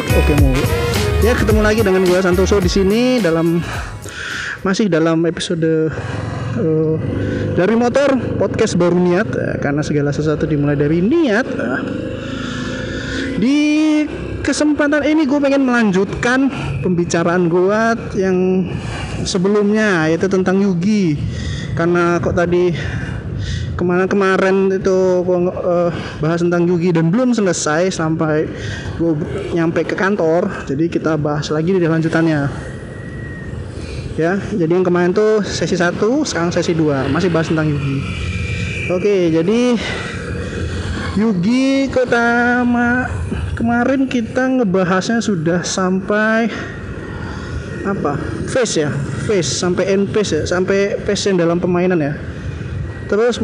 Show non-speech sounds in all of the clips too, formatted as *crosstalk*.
oke, mau. Ya ketemu lagi dengan gue Santoso di sini dalam masih dalam episode uh, dari motor podcast baru niat uh, karena segala sesuatu dimulai dari niat. Uh, di kesempatan ini gue pengen melanjutkan pembicaraan gue yang sebelumnya yaitu tentang Yugi karena kok tadi kemarin kemarin itu gua uh, bahas tentang Yugi dan belum selesai sampai gue nyampe ke kantor. Jadi kita bahas lagi di lanjutannya. Ya jadi yang kemarin tuh sesi 1 sekarang sesi 2 masih bahas tentang Yugi. Oke jadi Yugi Kotama kemarin kita ngebahasnya sudah sampai apa? Face ya? Face sampai end face ya? Sampai face yang dalam permainan ya terus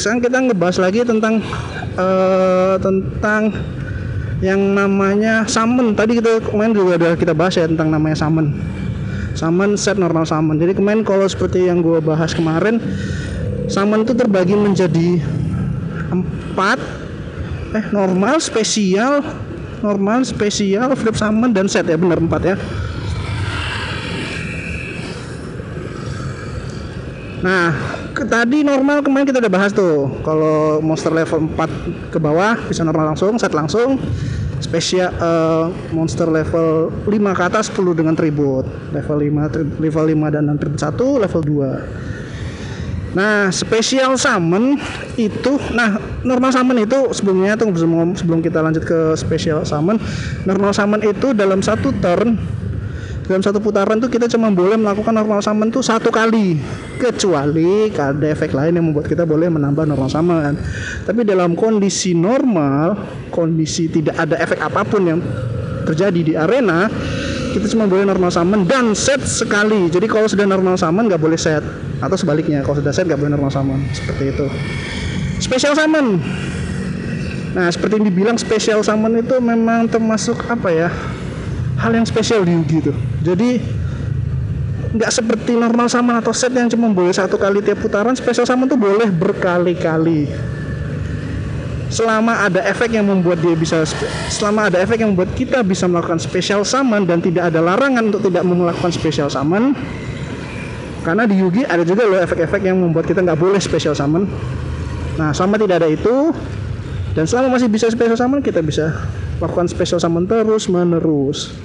sekarang kita ngebahas lagi tentang uh, tentang yang namanya summon tadi kita kemarin juga udah kita bahas ya tentang namanya summon summon set normal summon jadi kemarin kalau seperti yang gue bahas kemarin summon itu terbagi menjadi empat. Eh normal spesial normal spesial flip summon dan set. Ya benar empat ya. Nah, tadi normal kemarin kita udah bahas tuh. Kalau monster level 4 ke bawah bisa normal langsung, set langsung. Spesial uh, monster level 5 ke atas perlu dengan tribut. Level 5 level 5 dan tribut 1, level 2. Nah, spesial summon itu nah normal summon itu sebelumnya tuh sebelum sebelum kita lanjut ke spesial summon, normal summon itu dalam satu turn dalam satu putaran tuh kita cuma boleh melakukan normal summon tuh satu kali. Kecuali ada efek lain yang membuat kita boleh menambah normal summon. Tapi dalam kondisi normal kondisi tidak ada efek apa pun yang terjadi di arena kita cuma boleh normal summon dan set sekali. Jadi kalau sudah normal summon nggak boleh set. Atau sebaliknya kalau sudah set nggak boleh normal summon. Seperti itu. Special summon. Nah seperti yang dibilang special summon itu memang termasuk apa ya hal yang spesial di Yugi itu. Jadi nggak seperti normal summon atau set yang cuma boleh satu kali tiap putaran special summon tuh boleh berkali-kali. Selama ada efek yang membuat dia bisa selama ada efek yang membuat kita bisa melakukan special summon dan tidak ada larangan untuk tidak melakukan special summon karena di Yugi ada juga loh efek-efek yang membuat kita nggak boleh special summon nah selama tidak ada itu dan selama masih bisa special summon kita bisa lakukan special summon terus menerus.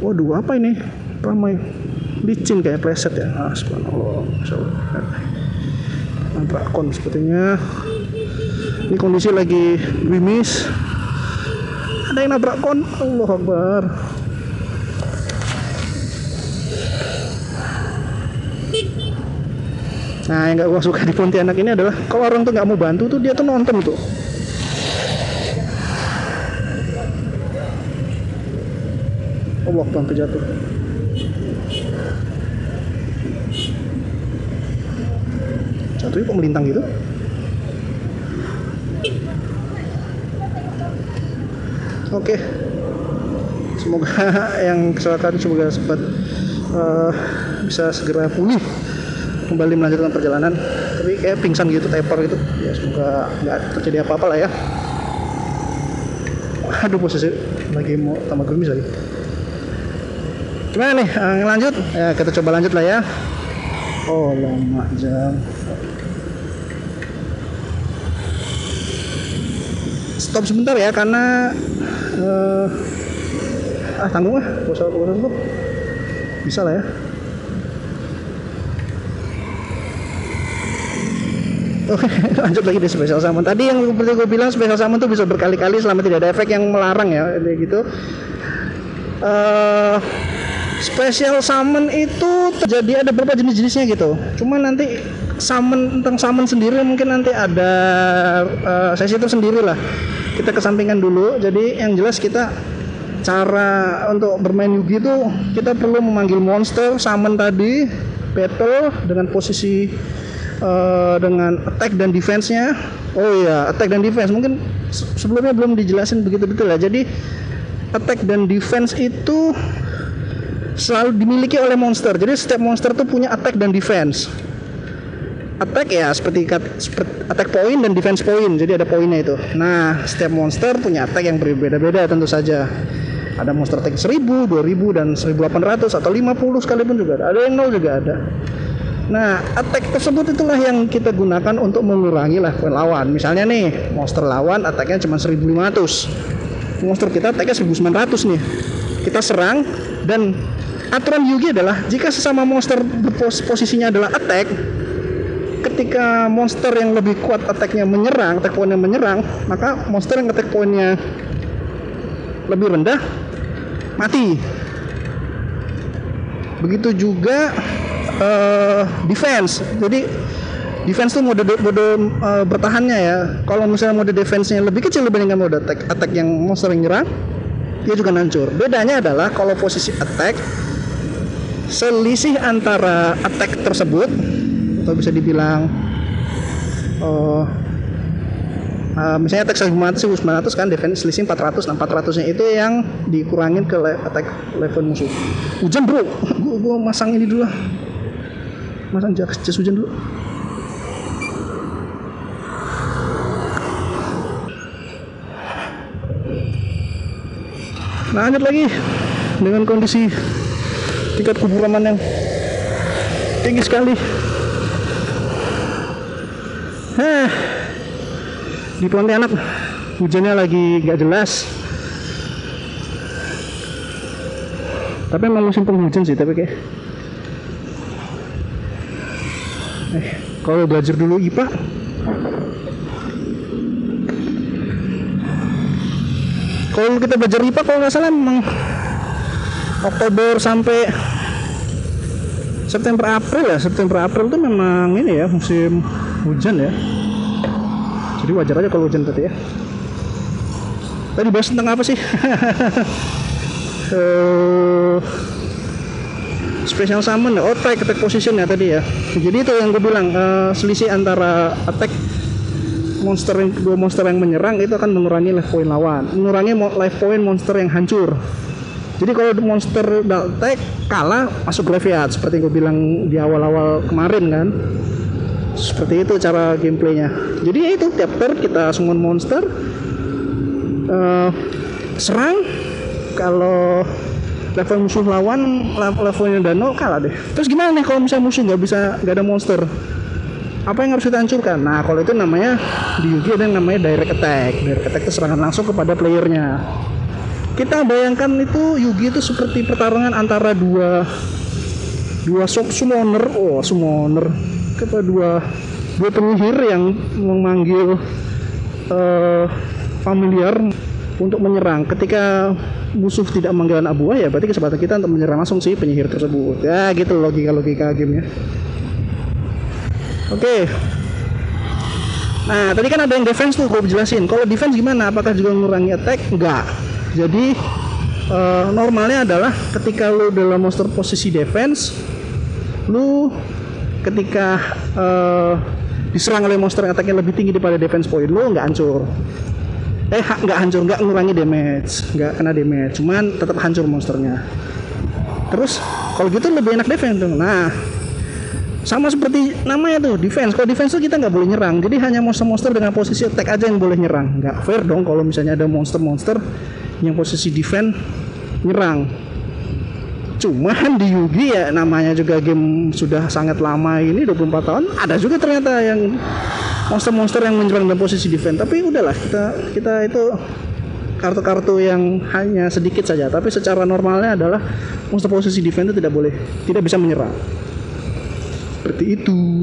Waduh apa ini? Ramai. Licin kayak preset ya. Ah, subhanallah. Kon sepertinya. Ini kondisi lagi grimis. Ada yang nabrak kon? Allah Akbar. Nah yang gak gue suka di Pontianak ini adalah kalau orang tuh nggak mau bantu tuh dia tuh nonton tuh. Waktu hampir jatuh. Jatuhnya kok melintang gitu? Oke. Semoga *laughs* yang kecelakaan semoga sempat uh, bisa segera pulih kembali melanjutkan perjalanan tapi kayak pingsan gitu tepar gitu ya semoga nggak terjadi apa-apa lah ya aduh posisi lagi mau tambah gerimis lagi gimana nih? Uh, lanjut? Ya kita coba lanjut lah ya. Oh lama jam. Stop sebentar ya karena uh, ah tanggung ah usah usah bisa lah ya. Oke, *laughs* lanjut lagi di special summon. Tadi yang seperti gue bilang special summon tuh bisa berkali-kali selama tidak ada efek yang melarang ya, kayak gitu. Uh, special summon itu terjadi ada beberapa jenis-jenisnya gitu. Cuma nanti summon tentang summon sendiri mungkin nanti ada uh, sesi itu sendiri lah. Kita kesampingkan dulu. Jadi yang jelas kita cara untuk bermain Yugi itu kita perlu memanggil monster summon tadi battle dengan posisi uh, dengan attack dan defense-nya. Oh iya, attack dan defense mungkin sebelumnya belum dijelasin begitu detail ya. Jadi attack dan defense itu selalu dimiliki oleh monster. Jadi setiap monster tuh punya attack dan defense. attack ya seperti, attack point dan defense point jadi ada poinnya itu nah setiap monster punya attack yang berbeda-beda tentu saja ada monster attack 1000, 2000 dan 1800 atau 50 sekalipun juga ada. Ada yang nol juga ada. Nah, attack tersebut itulah yang kita gunakan untuk mengurangi level lawan. Misalnya nih, monster lawan attacknya cuma 1500. Monster kita attacknya 1900 nih. Kita serang dan aturan Yugi adalah jika sesama monster posisinya adalah attack, ketika monster yang lebih kuat attacknya menyerang, attack pointnya menyerang, maka monster yang attack pointnya lebih rendah mati. Begitu juga uh, defense. Jadi defense tuh mode mode uh, bertahannya ya. Kalau misalnya mode defense-nya lebih kecil dibandingkan mode attack attack yang monster yang nyerang dia juga hancur. Bedanya adalah kalau posisi attack selisih antara attack tersebut atau bisa dibilang uh, uh, misalnya attack 1500 1900 kan defense selisih 400 nah 400 nya itu yang dikurangin ke le attack level musuh. Hujan bro! Gua, gua masang ini dulu masang jas, jas hujan dulu. Nah, lanjut lagi dengan kondisi tingkat kuburaman yang tinggi sekali. Hah di Pontianak hujannya lagi gak jelas tapi emang musim penghujan sih tapi kayak eh kalau belajar dulu IPA kalau kita belajar IPA kalau nggak salah memang Oktober sampai September April ya. September April itu memang ini ya musim hujan ya. Jadi wajar aja kalau hujan tadi ya. Tadi bahas tentang apa sih? Uh, *laughs* special summon oh attack attack position ya tadi ya. Jadi itu yang gue bilang uh, selisih antara attack monster yang dua monster yang menyerang itu akan mengurangi life point lawan. Mengurangi life point monster yang hancur jadi kalau monster attack kalah masuk graveyard seperti yang gue bilang di awal-awal kemarin kan? Seperti itu cara gameplaynya. Jadi ya itu tiap turn kita summon monster uh, serang. Kalau level musuh lawan levelnya udah nol kalah deh. Terus gimana nih kalau misalnya musuh nggak bisa nggak ada monster? Apa yang harus kita hancurkan? Nah kalau itu namanya di Yugi ada yang namanya direct attack. Direct attack itu serangan langsung kepada playernya kita bayangkan itu Yugi itu seperti pertarungan antara dua dua summoner oh summoner kepada dua dua penyihir yang memanggil uh, familiar untuk menyerang. Ketika musuh tidak memanggil anak buah ya berarti kesempatan kita untuk menyerang langsung si penyihir tersebut. Ya gitu logika logika gamenya. Oke. Okay. nah tadi kan ada yang defense tuh gue jelasin. Kalau defense gimana? Apakah juga mengurangi attack? Enggak jadi uh, normalnya adalah ketika lu dalam monster posisi defense lu ketika uh, diserang oleh monster yang attacknya lebih tinggi daripada defense point lo nggak hancur. Eh nggak hancur nggak ngurangi damage nggak kena damage cuman tetap hancur monsternya. Terus kalau gitu lebih enak defense tuh nah sama seperti namanya tuh defense. Kalau defense tuh kita nggak boleh nyerang. Jadi hanya monster-monster dengan posisi attack aja yang boleh nyerang. Nggak fair dong kalau misalnya ada monster-monster yang posisi defense nyerang. Cuman di Yugi ya namanya juga game sudah sangat lama ini 24 tahun. Ada juga ternyata yang monster-monster yang menyerang dalam posisi defense. Tapi udahlah kita kita itu kartu-kartu yang hanya sedikit saja. Tapi secara normalnya adalah monster posisi defense itu tidak boleh tidak bisa menyerang. Seperti itu.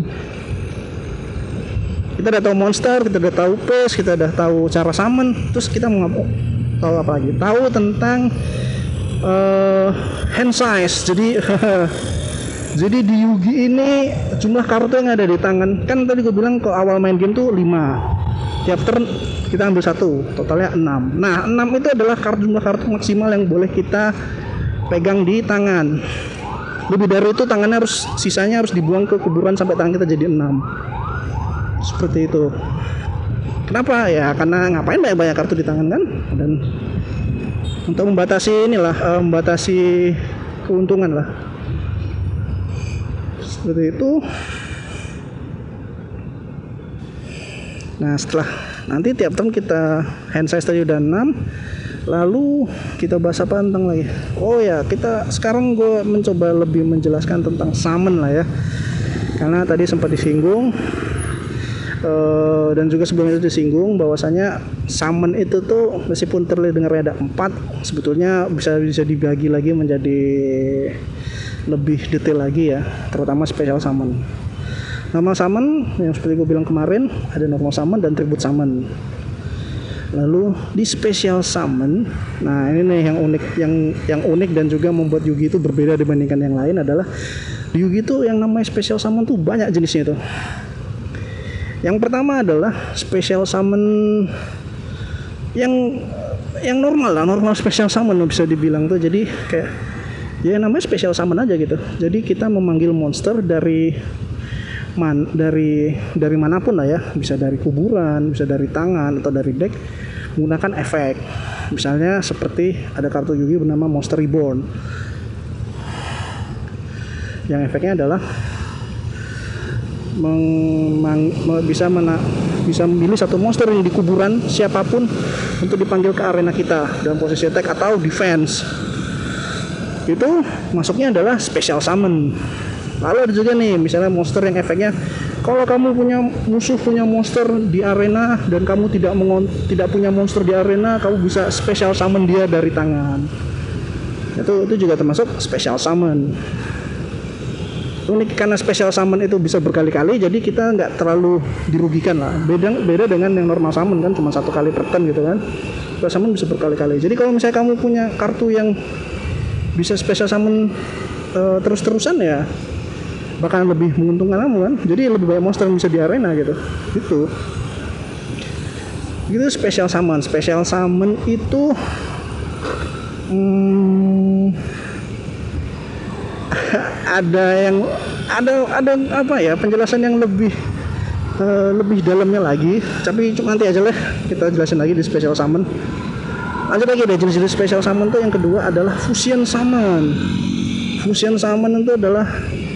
Kita udah tahu monster kita udah tahu pace kita udah tahu cara summon terus kita mau tahu apa lagi? Tahu tentang uh, hand size. Jadi *laughs* jadi di Yugi ini jumlah kartu yang ada di tangan. Kan tadi gue bilang ke awal main game tuh 5 tiap turn kita ambil satu totalnya 6 nah 6 itu adalah kartu jumlah kartu maksimal yang boleh kita pegang di tangan. Lebih dari itu tangannya harus sisanya harus dibuang ke kuburan sampai tangan kita jadi 6 seperti itu kenapa? Ya karena ngapain banyak banyak kartu di tangan kan? Dan untuk membatasi inilah uh, membatasi keuntungan lah. Seperti itu. Nah setelah nanti tiap turn kita hand size tadi udah 6 Lalu kita bahas apa tentang lagi? Oh ya kita sekarang gue mencoba lebih menjelaskan tentang summon lah ya. Karena tadi sempat disinggung uh, dan juga sebelum itu disinggung bahwasanya summon itu tuh meskipun terlihat dengarnya ada empat sebetulnya bisa bisa dibagi lagi menjadi lebih detail lagi ya terutama special summon normal summon yang seperti gue bilang kemarin ada normal summon dan tribute summon lalu di special summon nah ini nih yang unik yang yang unik dan juga membuat Yugi itu berbeda dibandingkan yang lain adalah Yugi itu yang namanya special summon tuh banyak jenisnya tuh yang pertama adalah special summon yang yang normal lah, normal special summon bisa dibilang tuh. Jadi kayak ya namanya special summon aja gitu. Jadi kita memanggil monster dari man dari dari mana pun lah ya, bisa dari kuburan, bisa dari tangan atau dari deck menggunakan efek. Misalnya seperti ada kartu Yugi bernama Monster Reborn. Yang efeknya adalah bisa mena, bisa memilih satu monster yang di kuburan siapa pun untuk dipanggil ke arena kita dalam posisi attack atau defense. Itu masuknya adalah special summon. Lalu ada juga nih misalnya monster yang efeknya kalau kamu punya musuh punya monster di arena dan kamu tidak mengon tidak punya monster di arena kamu bisa special summon dia dari tangan. Itu itu juga termasuk special summon unik karena special summon itu bisa berkali-kali jadi kita nggak terlalu dirugikan lah. Beda beda dengan yang normal summon kan cuma satu kali per turn gitu kan. Special summon bisa berkali-kali. Jadi kalau misalnya kamu punya kartu yang bisa special summon uh, terus-terusan ya bahkan lebih menguntungkan kamu kan. Jadi lebih banyak monster yang bisa di arena gitu. Gitu. Gitu special summon special summon itu hmm, ada yang ada ada apa ya penjelasan yang lebih uh, lebih dalamnya lagi. Tapi cuma nanti aja lah kita jelasin lagi di special summon lanjut lagi deh jenis-jenis special summon tuh yang kedua adalah fusion summon fusion summon itu adalah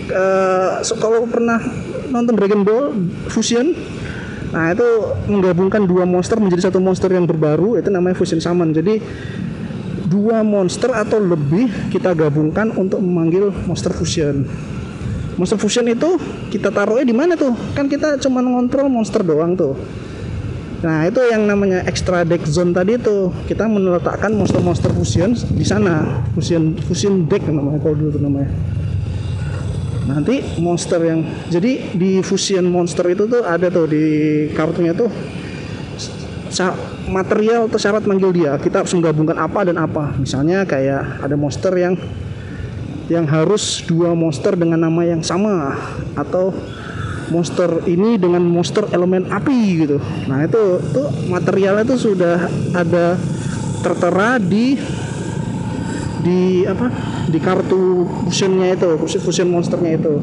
uh, so, kalau pernah nonton Dragon Ball fusion Nah itu menggabungkan dua monster menjadi satu monster yang berbaru itu namanya fusion summon. Jadi dua monster atau lebih kita gabungkan untuk memanggil monster fusion. Monster fusion itu kita taruhnya di mana tuh? Kan kita cuma ngontrol monster doang tuh. Nah, itu yang namanya extra deck zone tadi tuh. Kita meletakkan monster-monster fusion di sana. Fusion fusion deck namanya kalau dulu namanya. Nanti monster yang jadi di fusion monster itu tuh ada tuh di kartunya tuh material atau syarat manggil dia. Kita harus menggabungkan apa dan apa. Misalnya kayak ada monster yang yang harus dua monster dengan nama yang sama. Atau monster ini dengan monster elemen api gitu. Nah itu tuh materialnya itu sudah ada tertera di di apa? Di kartu fusionnya itu fusion monsternya itu.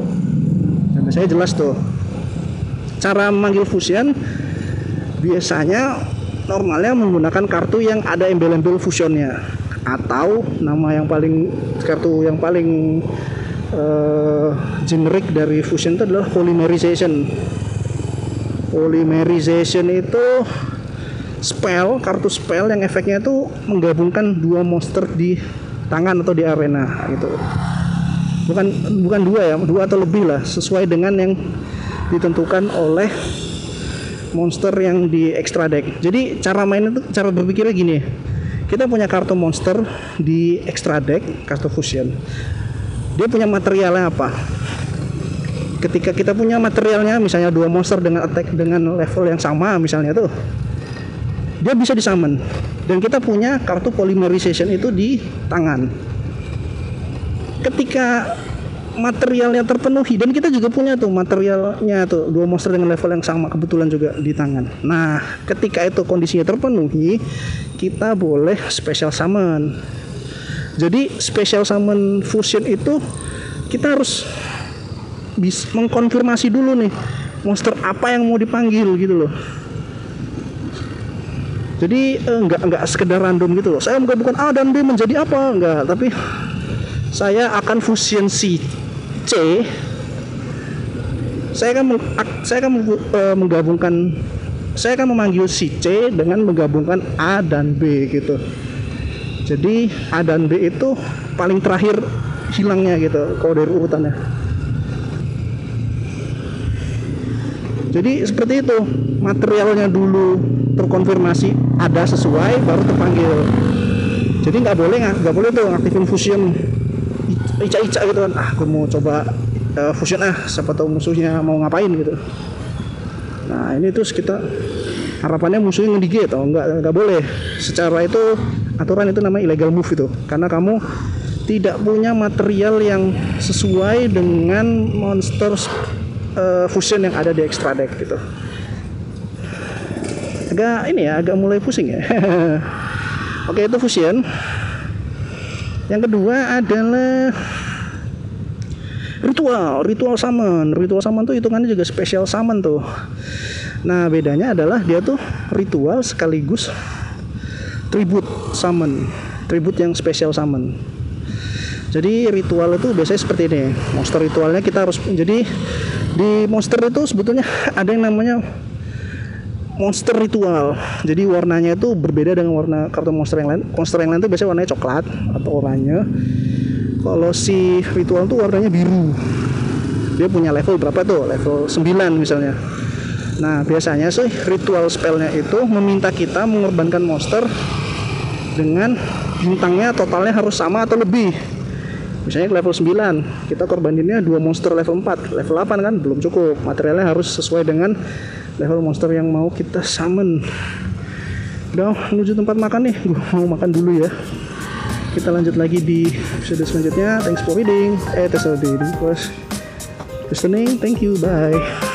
Dan saya jelas tuh. Cara manggil fusion biasanya normalnya menggunakan kartu yang ada embel-embel fusionnya. Atau nama yang paling kartu yang paling uh, generik dari fusion itu adalah polymerization. Polymerization itu spell kartu spell yang efeknya itu menggabungkan dua monster di tangan atau di arena gitu. Bukan bukan dua ya dua atau lebih lah sesuai dengan yang ditentukan oleh monster yang di extra deck. Jadi cara main itu cara berpikirnya gini. Kita punya kartu monster di extra deck, kartu fusion. Dia punya materialnya apa? Ketika kita punya materialnya misalnya dua monster dengan attack dengan level yang sama misalnya tuh. Dia bisa disummon. Dan kita punya kartu polymerization itu di tangan. Ketika materialnya terpenuhi dan kita juga punya tuh materialnya tuh dua monster dengan level yang sama kebetulan juga di tangan. Nah, ketika itu kondisinya terpenuhi, kita boleh special summon. Jadi special summon fusion itu kita harus mengkonfirmasi dulu nih monster apa yang mau dipanggil gitu loh. Jadi eh, enggak enggak sekedar random gitu loh. Saya bukan A dan B menjadi apa enggak, tapi saya akan fusion C C saya akan saya akan uh, menggabungkan saya akan memanggil si C dengan menggabungkan A dan B gitu. Jadi A dan B itu paling terakhir hilangnya gitu kalau dari urutannya. Jadi seperti itu. Materialnya dulu terkonfirmasi ada sesuai baru terpanggil. Jadi nggak boleh nggak boleh tuh aktifin fusion ica-ica gitu kan. Ah gue mau coba uh, fusion ah. Siapa tahu musuhnya mau ngapain gitu. Nah ini terus kita harapannya musuhnya ngedigit atau enggak nggak boleh. Secara itu aturan itu namanya illegal move itu. Karena kamu tidak punya material yang sesuai dengan monster uh, fusion yang ada di extra deck gitu. Agak ini ya agak mulai pusing ya. *laughs* Oke itu fusion yang kedua adalah ritual. Ritual summon ritual summon tuh hitungannya juga spesial summon tuh. Nah bedanya adalah dia tuh ritual sekaligus tribute summon tribute yang spesial summon jadi ritual itu biasanya seperti ini. Monster ritualnya kita harus jadi di monster itu sebetulnya ada yang namanya monster ritual jadi warnanya itu berbeda dengan warna kartu monster yang lain. Monster yang lain itu biasanya warnanya coklat atau oranye. Kalau si ritual tuh warnanya biru. Dia punya level berapa tuh? Level 9 misalnya. Nah biasanya sih ritual spellnya itu meminta kita mengorbankan monster dengan bintangnya totalnya harus sama atau lebih misalnya level 9 kita korbaninnya dua monster level 4 level 8 kan belum cukup. Materialnya harus sesuai dengan level monster yang mau kita summon. Udah menuju tempat makan nih. Gue mau makan dulu ya. Kita lanjut lagi di episode selanjutnya. Thanks for reading. Eh thanks for reading listening. Thank you. Bye